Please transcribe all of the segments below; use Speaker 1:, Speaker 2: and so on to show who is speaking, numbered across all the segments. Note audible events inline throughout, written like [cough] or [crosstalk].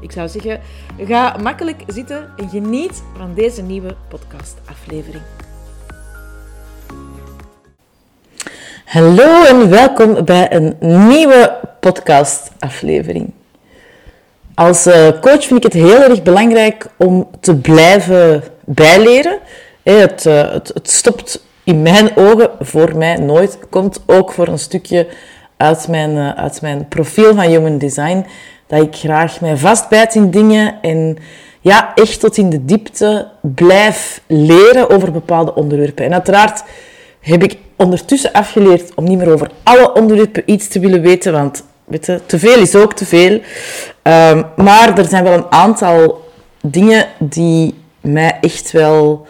Speaker 1: Ik zou zeggen, ga makkelijk zitten en geniet van deze nieuwe podcastaflevering. Hallo en welkom bij een nieuwe podcastaflevering. Als eh, coach vind ik het heel erg belangrijk om te blijven bijleren. Het, eh, het, het stopt in mijn ogen voor mij nooit. Komt ook voor een stukje uit mijn, eh, uit mijn profiel van Human Design dat ik graag mij vastbijt in dingen en ja, echt tot in de diepte blijf leren over bepaalde onderwerpen. En uiteraard heb ik ondertussen afgeleerd om niet meer over alle onderwerpen iets te willen weten, want weet je, te veel is ook te veel. Um, maar er zijn wel een aantal dingen die mij echt wel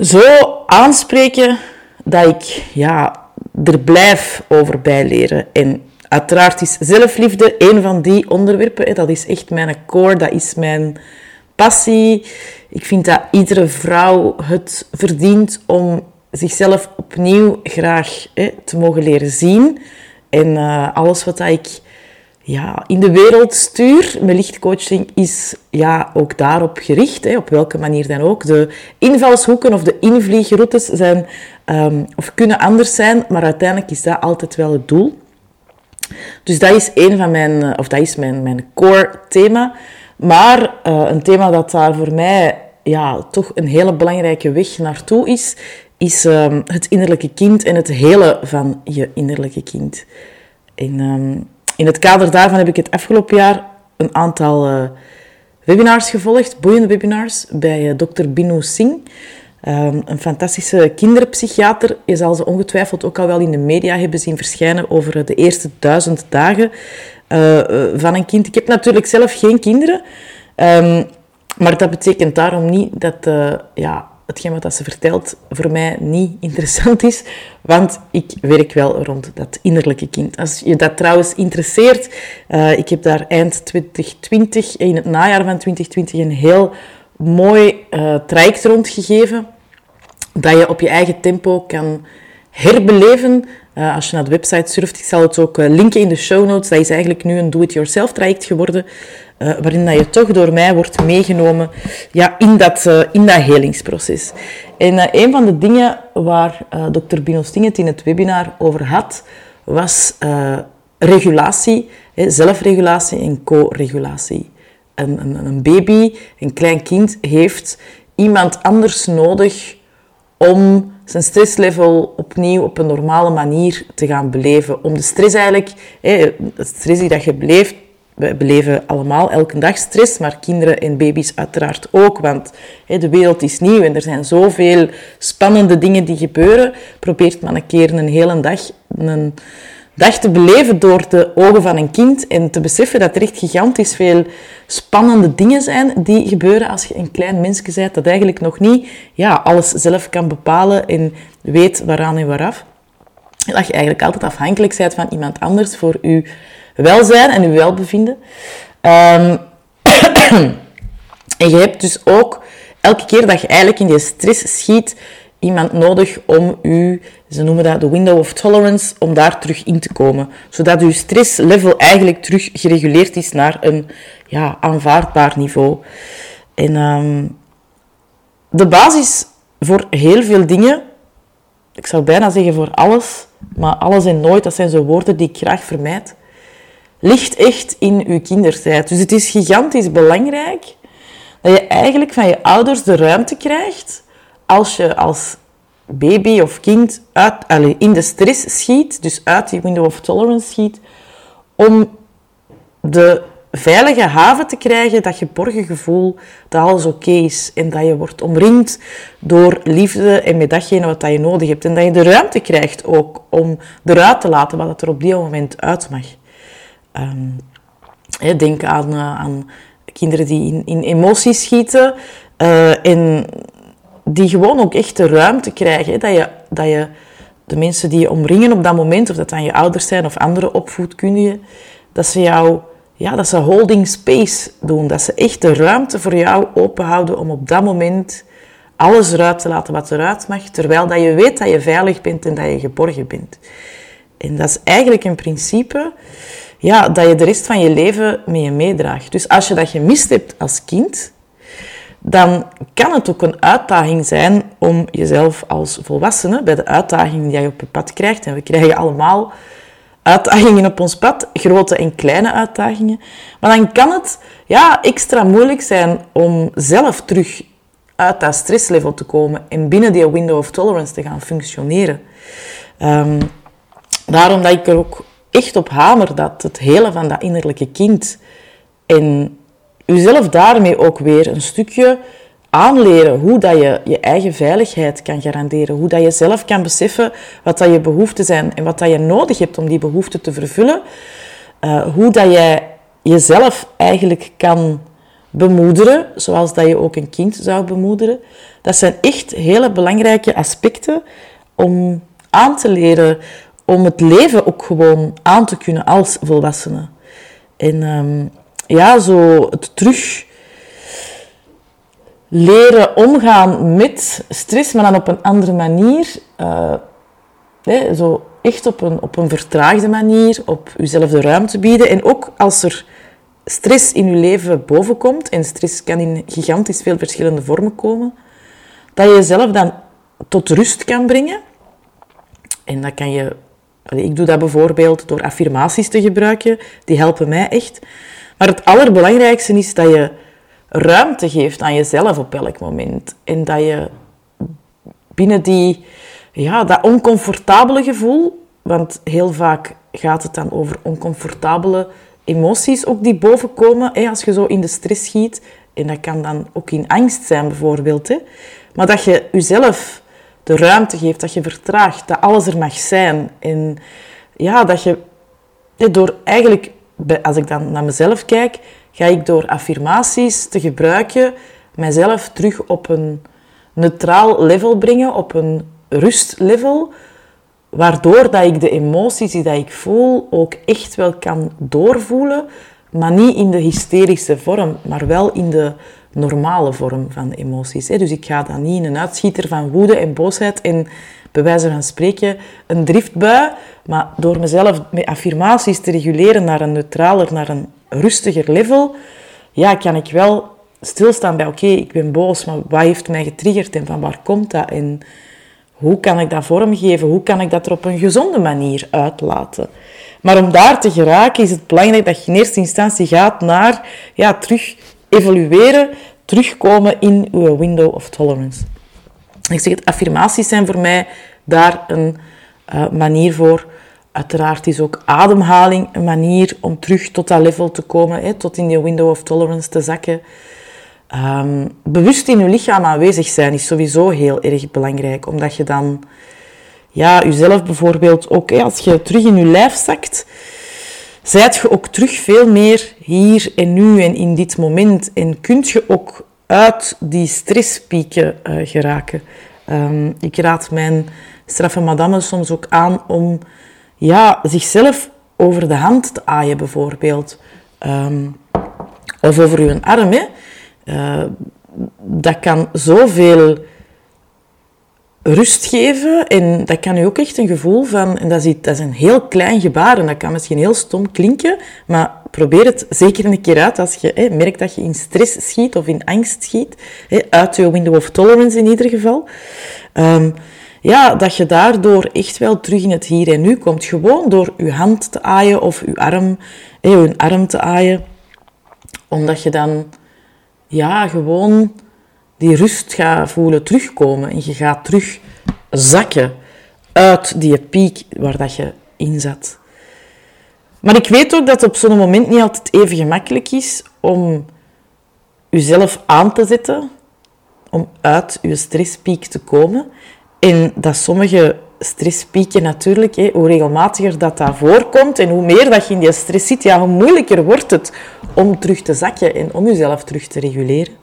Speaker 1: zo aanspreken dat ik ja, er blijf over bijleren. En Uiteraard is zelfliefde een van die onderwerpen. Dat is echt mijn core, dat is mijn passie. Ik vind dat iedere vrouw het verdient om zichzelf opnieuw graag te mogen leren zien. En uh, alles wat ik ja, in de wereld stuur, mijn lichtcoaching, is ja, ook daarop gericht. Hè, op welke manier dan ook. De invalshoeken of de invliegroutes zijn, um, of kunnen anders zijn, maar uiteindelijk is dat altijd wel het doel. Dus dat is een van mijn, eh, of dat is mijn, mijn core thema. Maar uh, een thema dat daar voor mij ja, toch een hele belangrijke weg naartoe is, is um, het innerlijke kind en het hele van je innerlijke kind. En, um, in het kader daarvan heb ik het afgelopen jaar een aantal uh, webinars gevolgd, boeiende webinars, bij uh, Dr. Binu Singh. Um, een fantastische kinderpsychiater. Je zal ze ongetwijfeld ook al wel in de media hebben zien verschijnen over de eerste duizend dagen uh, van een kind. Ik heb natuurlijk zelf geen kinderen, um, maar dat betekent daarom niet dat uh, ja, hetgeen wat ze vertelt voor mij niet interessant is, want ik werk wel rond dat innerlijke kind. Als je dat trouwens interesseert, uh, ik heb daar eind 2020, in het najaar van 2020, een heel mooi uh, traject rondgegeven dat je op je eigen tempo kan herbeleven. Uh, als je naar de website surft, ik zal het ook uh, linken in de show notes. Dat is eigenlijk nu een do-it-yourself traject geworden, waarin dat je toch door mij wordt meegenomen ja, in, dat, in dat helingsproces. En een van de dingen waar dokter Bino Sting het in het webinar over had, was regulatie, hè, zelfregulatie en co-regulatie. Een, baby, een klein kind, heeft iemand anders nodig om zijn stresslevel opnieuw op een normale manier te gaan beleven. Om de stress eigenlijk, de stress die dat je beleeft, we beleven allemaal elke dag stress, maar kinderen en baby's uiteraard ook, want de wereld is nieuw en er zijn zoveel spannende dingen die gebeuren. Probeert maar een keer een hele dag een dag te beleven door de ogen van een kind en te beseffen dat er echt gigantisch veel spannende dingen zijn die gebeuren als je een klein mensje bent dat eigenlijk nog niet ja, alles zelf kan bepalen en weet waaraan en waaraf. Dat je eigenlijk altijd afhankelijk bent van iemand anders voor je welzijn en je welbevinden. Um, [coughs] en je hebt dus ook elke keer dat je eigenlijk in die stress schiet, iemand nodig om u, ze noemen dat de window of tolerance, om daar terug in te komen. Zodat uw stresslevel eigenlijk terug gereguleerd is naar een ja, aanvaardbaar niveau. En um, de basis voor heel veel dingen, ik zou bijna zeggen voor alles, maar alles en nooit, dat zijn zo woorden die ik graag vermijd, ligt echt in uw kindertijd. Dus het is gigantisch belangrijk dat je eigenlijk van je ouders de ruimte krijgt als je als baby of kind uit, allez, in de stress schiet, dus uit die window of tolerance schiet, om de veilige haven te krijgen, dat geborgen gevoel dat alles oké is en dat je wordt omringd door liefde en met datgene wat je nodig hebt. En dat je de ruimte krijgt ook om eruit te laten wat er op die moment uit mag. Um, denk aan, uh, aan kinderen die in, in emoties schieten uh, en die gewoon ook echt de ruimte krijgen. Dat, je, dat je de mensen die je omringen op dat moment, of dat dan je ouders zijn of andere opvoedkundigen, dat ze jou, ja, dat ze holding space doen. Dat ze echt de ruimte voor jou openhouden om op dat moment alles eruit te laten wat eruit mag, terwijl dat je weet dat je veilig bent en dat je geborgen bent. En dat is eigenlijk een principe ja, dat je de rest van je leven mee meedraagt. Dus als je dat gemist hebt als kind, dan kan het ook een uitdaging zijn om jezelf als volwassene, bij de uitdagingen die je op je pad krijgt, en we krijgen allemaal uitdagingen op ons pad, grote en kleine uitdagingen, maar dan kan het ja, extra moeilijk zijn om zelf terug uit dat stresslevel te komen en binnen die window of tolerance te gaan functioneren. Um, daarom dat ik er ook echt op hamer dat het hele van dat innerlijke kind en jezelf daarmee ook weer een stukje aanleren hoe dat je je eigen veiligheid kan garanderen. Hoe dat je zelf kan beseffen wat dat je behoeften zijn en wat dat je nodig hebt om die behoeften te vervullen. Uh, hoe dat jij jezelf eigenlijk kan bemoederen, zoals dat je ook een kind zou bemoederen. Dat zijn echt hele belangrijke aspecten om aan te leren, om het leven ook gewoon aan te kunnen als volwassene. En um, ja, zo het terug leren omgaan met stress, maar dan op een andere manier. Uh, zo echt op een, op een vertraagde manier, op jezelf de ruimte bieden. En ook als er stress in je leven bovenkomt, en stress kan in gigantisch veel verschillende vormen komen, dat je jezelf dan tot rust kan brengen. En dat kan je... Ik doe dat bijvoorbeeld door affirmaties te gebruiken. Die helpen mij echt. Maar het allerbelangrijkste is dat je ruimte geeft aan jezelf op elk moment. En dat je binnen die, ja, dat oncomfortabele gevoel, want heel vaak gaat het dan over oncomfortabele emoties ook die bovenkomen hè, als je zo in de stress schiet. En dat kan dan ook in angst zijn bijvoorbeeld. Hè. Maar dat je jezelf de ruimte geeft, dat je vertraagt, dat alles er mag zijn. En ja, dat je door eigenlijk als ik dan naar mezelf kijk, ga ik door affirmaties te gebruiken mijzelf terug op een neutraal level brengen, op een rustlevel, waardoor dat ik de emoties die dat ik voel ook echt wel kan doorvoelen, maar niet in de hysterische vorm, maar wel in de normale vorm van emoties. Dus ik ga dan niet in een uitschieter van woede en boosheid en bij wijze van spreken een driftbui, maar door mezelf met affirmaties te reguleren naar een neutraler, naar een rustiger level, ja, kan ik wel stilstaan bij, oké, ik ben boos, maar wat heeft mij getriggerd en van waar komt dat? En hoe kan ik dat vormgeven? Hoe kan ik dat er op een gezonde manier uitlaten? Maar om daar te geraken is het belangrijk dat je in eerste instantie gaat naar ja, terug evolueren, terugkomen in je window of tolerance. Ik zeg het, affirmaties zijn voor mij daar een uh, manier voor. Uiteraard is ook ademhaling een manier om terug tot dat level te komen, hè, tot in die window of tolerance te zakken. Um, bewust in je lichaam aanwezig zijn is sowieso heel erg belangrijk, omdat je dan ja, jezelf bijvoorbeeld ook, hè, als je terug in je lijf zakt, zijt je ook terug veel meer hier en nu en in dit moment. En kunt je ook uit die stresspieken uh, geraken. Um, ik raad mijn straffe madame soms ook aan om ja, zichzelf over de hand te aaien, bijvoorbeeld. Um, of over uw arm. Hè. Uh, dat kan zoveel rust geven en dat kan u ook echt een gevoel van, en dat is, dat is een heel klein gebaar en dat kan misschien heel stom klinken, maar probeer het zeker een keer uit als je hè, merkt dat je in stress schiet of in angst schiet, hè, uit je window of tolerance in ieder geval. Um, ja, dat je daardoor echt wel terug in het hier en nu komt. Gewoon door je hand te aaien of je arm, hè, je arm te aaien. Omdat je dan ja, gewoon die rust gaat voelen terugkomen. En je gaat terug zakken uit die piek waar dat je in zat. Maar ik weet ook dat het op zo'n moment niet altijd even gemakkelijk is om jezelf aan te zetten, om uit je stresspiek te komen. En dat sommige stresspieken natuurlijk, hoe regelmatiger dat dat voorkomt en hoe meer dat je in die stress zit, ja, hoe moeilijker wordt het om terug te zakken en om jezelf terug te reguleren.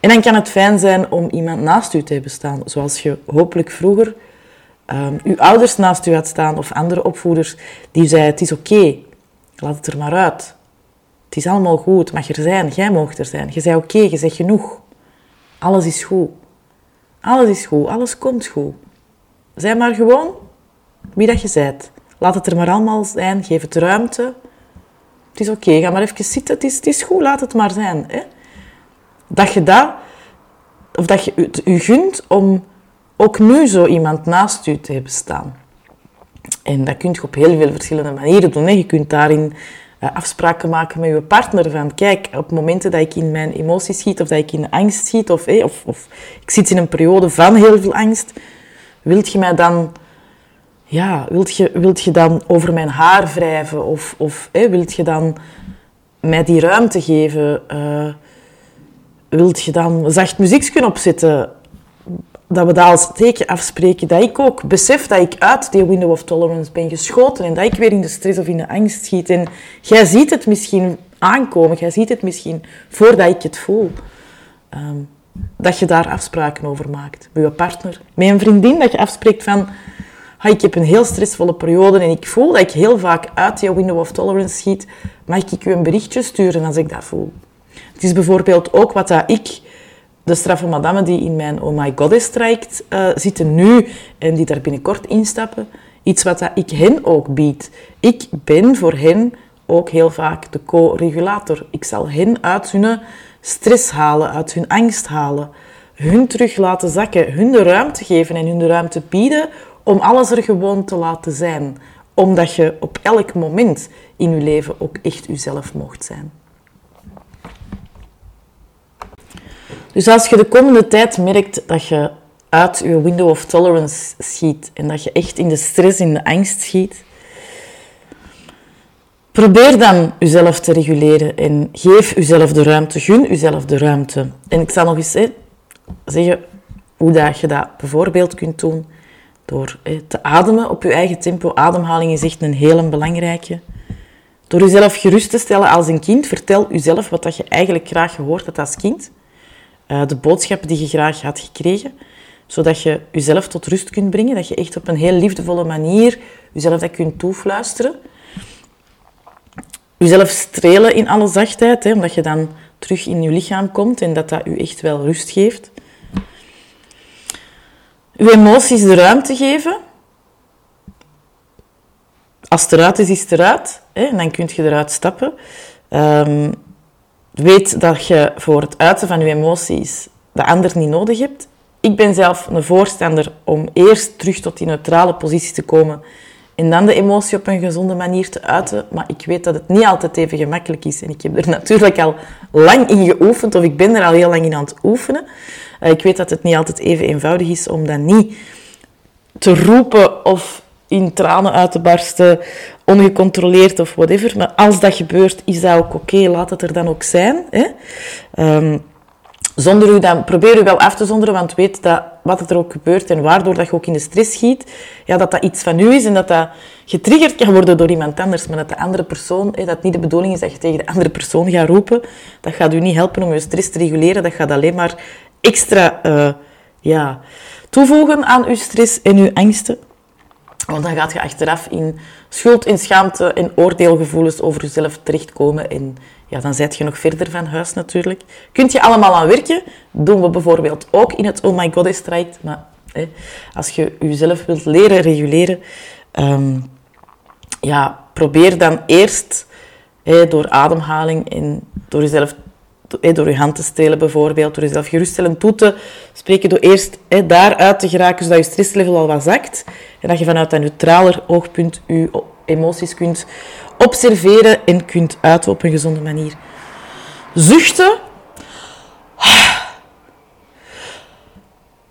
Speaker 1: En dan kan het fijn zijn om iemand naast u te hebben staan, zoals je hopelijk vroeger um, uw ouders naast u had staan of andere opvoeders die zeiden: Het is oké, laat het er maar uit. Het is allemaal goed, mag er zijn, jij mag er zijn. Je zei oké, je zegt genoeg. Alles is goed. Alles is goed, alles komt goed. Zij maar gewoon wie dat je bent. Laat het er maar allemaal zijn, geef het ruimte. Het is oké, ga maar even zitten, het is, het is goed, laat het maar zijn. Hè? Dat je dat, of dat je het u gunt om ook nu zo iemand naast u te hebben staan. En dat kun je op heel veel verschillende manieren doen. Je kunt daarin uh, afspraken maken met je partner. Van kijk, op momenten dat ik in mijn emoties schiet of dat ik in angst schiet of, of, of ik zit in een periode van heel veel angst, wilt je mij dan, ja, wilt je, wilt je dan over mijn haar wrijven of, of wilt je dan mij die ruimte geven? Uh, wilt je dan zacht muziek opzetten? Dat we dat als teken afspreken, dat ik ook besef dat ik uit die window of tolerance ben geschoten en dat ik weer in de stress of in de angst schiet. En jij ziet het misschien aankomen, jij ziet het misschien voordat ik het voel. Ehm, dat je daar afspraken over maakt met je partner. Met een vriendin, dat je afspreekt van... ik heb een heel stressvolle periode en ik voel dat ik heel vaak uit die window of tolerance schiet. Mag ik u een berichtje sturen als ik dat voel? Het is bijvoorbeeld ook wat dat ik de straffe madame die in mijn Oh My Goddess traject uh, zitten nu en die daar binnenkort instappen, iets wat dat ik hen ook bied. Ik ben voor hen ook heel vaak de co-regulator. Ik zal hen uit hun stress halen, uit hun angst halen, hun terug laten zakken, hun de ruimte geven en hun de ruimte bieden om alles er gewoon te laten zijn. Omdat je op elk moment in je leven ook echt jezelf mocht zijn. Dus als je de komende tijd merkt dat je uit je window of tolerance schiet en dat je echt in de stress, in de angst schiet, probeer dan jezelf te reguleren en geef jezelf de ruimte, gun jezelf de ruimte. En ik zal nog eens zeggen hoe dat je dat bijvoorbeeld kunt doen door te ademen op je eigen tempo. Ademhaling is echt een hele belangrijke. Door jezelf gerust te stellen als een kind, vertel jezelf wat dat je eigenlijk graag gehoord hebt als kind. Eh, de boodschappen die je graag had gekregen, zodat je jezelf tot rust kunt brengen, dat je echt op een heel liefdevolle manier jezelf dat kunt toefluisteren. Jezelf strelen in alle zachtheid, hè, omdat je dan terug in je lichaam komt en dat dat je echt wel rust geeft. Je emoties de ruimte geven. Als het eruit is, is het eruit. Hè, en dan kun je eruit stappen. Um, weet dat je voor het uiten van je emoties de ander niet nodig hebt. Ik ben zelf een voorstander om eerst terug tot die neutrale positie te komen en dan de emotie op een gezonde manier te uiten. Maar ik weet dat het niet altijd even gemakkelijk is. En ik heb er natuurlijk al lang in geoefend, of ik ben er al heel lang in aan het oefenen. Eh, ik weet dat het niet altijd even eenvoudig is om dat niet te roepen of in tranen uit te barsten, ongecontroleerd of whatever. Maar als dat gebeurt, is dat ook oké. Laat het er dan ook zijn. Hè? Um, zonder u dan, probeer u wel af te zonderen, want weet dat wat er ook gebeurt en waardoor dat je ook in de stress schiet, ja, dat dat iets van u is en dat dat getriggerd kan worden door iemand anders, maar dat de andere persoon, hè, dat niet de bedoeling is dat je tegen de andere persoon gaat roepen, dat gaat u niet helpen om je stress te reguleren, dat gaat alleen maar extra uh, ja, toevoegen aan uw stress en uw angsten. Want dan gaat je achteraf in schuld, in schaamte en oordeelgevoelens over jezelf terechtkomen. En ja, dan zit je nog verder van huis natuurlijk. Kunt je allemaal aan werken? Doen we bijvoorbeeld ook in het Oh My Goddess traject. Maar hè, als je jezelf wilt leren reguleren, ehm, ja, probeer dan eerst hè, door ademhaling en door jezelf door je hand te strelen bijvoorbeeld, door jezelf geruststellend toe te spreken, door eerst hè, daaruit te geraken, zodat je stresslevel al wat zakt. En dat je vanuit een neutraler oogpunt je emoties kunt observeren en kunt uiten op een gezonde manier. Zuchten,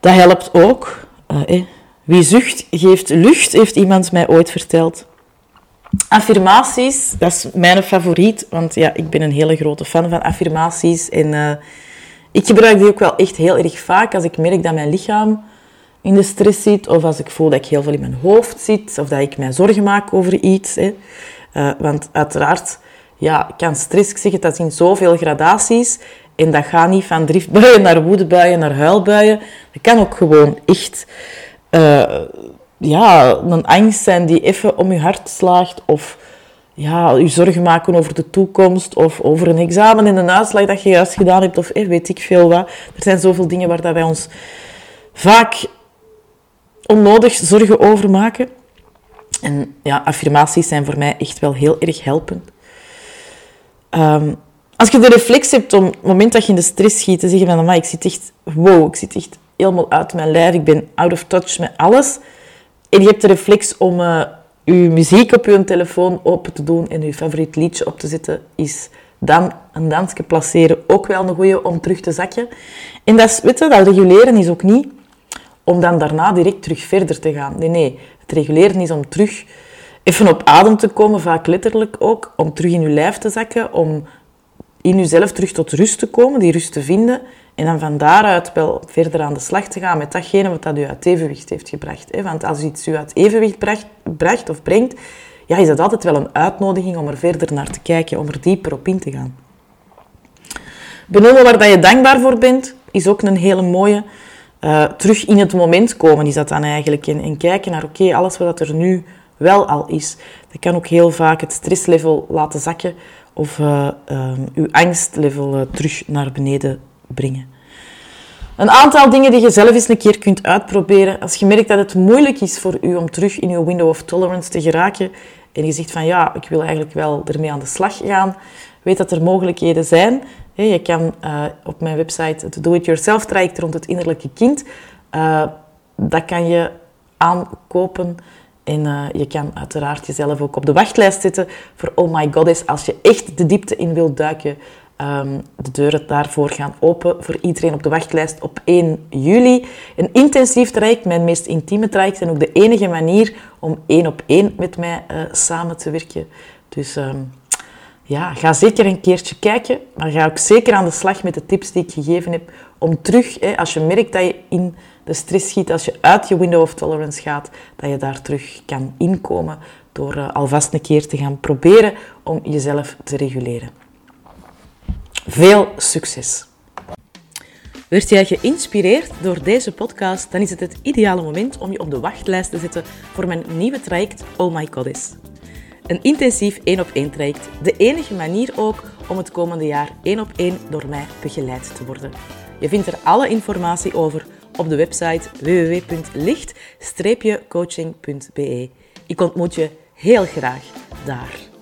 Speaker 1: dat helpt ook. Uh, Wie zucht, geeft lucht, heeft iemand mij ooit verteld. Affirmaties, dat is mijn favoriet, want ja, ik ben een hele grote fan van affirmaties. En uh, ik gebruik die ook wel echt heel erg vaak als ik merk dat mijn lichaam in de stress zit, of als ik voel dat ik heel veel in mijn hoofd zit, of dat ik mij zorgen maak over iets. Hè. Uh, want uiteraard ja, kan stress, ik zeg het, dat in zoveel gradaties. En dat gaat niet van driftbuien naar woedebuien naar huilbuien. Dat kan ook gewoon echt uh, ja, een angst zijn die even om je hart slaagt. Of ja, je zorgen maken over de toekomst. Of over een examen in een uitslag dat je juist gedaan hebt. Of eh, weet ik veel wat. Er zijn zoveel dingen waar dat wij ons vaak onnodig zorgen over maken. En ja, affirmaties zijn voor mij echt wel heel erg helpend. Um, als je de reflex hebt om het moment dat je in de stress schiet, te zeggen van, ik zit echt, wow, ik zit echt helemaal uit mijn lijf, ik ben out of touch met alles. En je hebt de reflex om uh, je muziek op je telefoon open te doen en je favoriet liedje op te zetten, is dan een dansje placeren ook wel een goeie om terug te zakken. En dat, is, dat reguleren is ook niet om dan daarna direct terug verder te gaan. Nee, nee. Het reguleren is om terug even op adem te komen, vaak letterlijk ook, om terug in je lijf te zakken, om in jezelf terug tot rust te komen, die rust te vinden en dan van daaruit wel verder aan de slag te gaan met datgene wat dat u uit evenwicht heeft gebracht. Want als iets u uit evenwicht bracht, of brengt, ja, is dat altijd wel een uitnodiging om er verder naar te kijken, om er dieper op in te gaan. Benoemen waar dat je dankbaar voor bent, is ook een hele mooie. Uh, terug in het moment komen is dat dan eigenlijk. En, en kijken naar, oké, alles wat er nu wel al is. Dat kan ook heel vaak het stresslevel laten zakken of uh, uw angstlevel uh, terug naar beneden brengen. Een aantal dingen die je zelf eens een keer kunt uitproberen. Als je merkt dat het moeilijk is voor u om terug in uw window of tolerance te geraken en je zegt van ja, ik wil eigenlijk wel ermee aan de slag gaan, weet dat er mogelijkheden zijn. Je kan uh, op mijn website het Do-It-Yourself traject rond het innerlijke kind. dat kan je aankopen en uh, je kan uiteraard jezelf ook op de wachtlijst zetten voor Oh My Goddess. Als je echt de diepte in wilt duiken, um, de deuren daarvoor gaan open voor iedereen op de wachtlijst op 1 juli. Een intensief traject, mijn meest intieme traject en ook de enige manier om één op één met mij uh, samen te werken. Dus um, ja, ga zeker een keertje kijken, maar ga ook zeker aan de slag met de tips die ik gegeven heb om terug, hè, als je merkt dat je in de stress schiet, als je uit je window of tolerance gaat, dat je daar terug kan inkomen door uh, alvast een keer te gaan proberen om jezelf te reguleren. Veel succes! Werd jij geïnspireerd door deze podcast, dan is het het ideale moment om je op de wachtlijst te zetten voor mijn nieuwe traject Oh My Goddess. Een intensief één op één traject. De enige manier ook om het komende jaar één op één door mij begeleid te worden. Je vindt er alle informatie over op de website www.licht-coaching.be. Ik ontmoet je heel graag daar.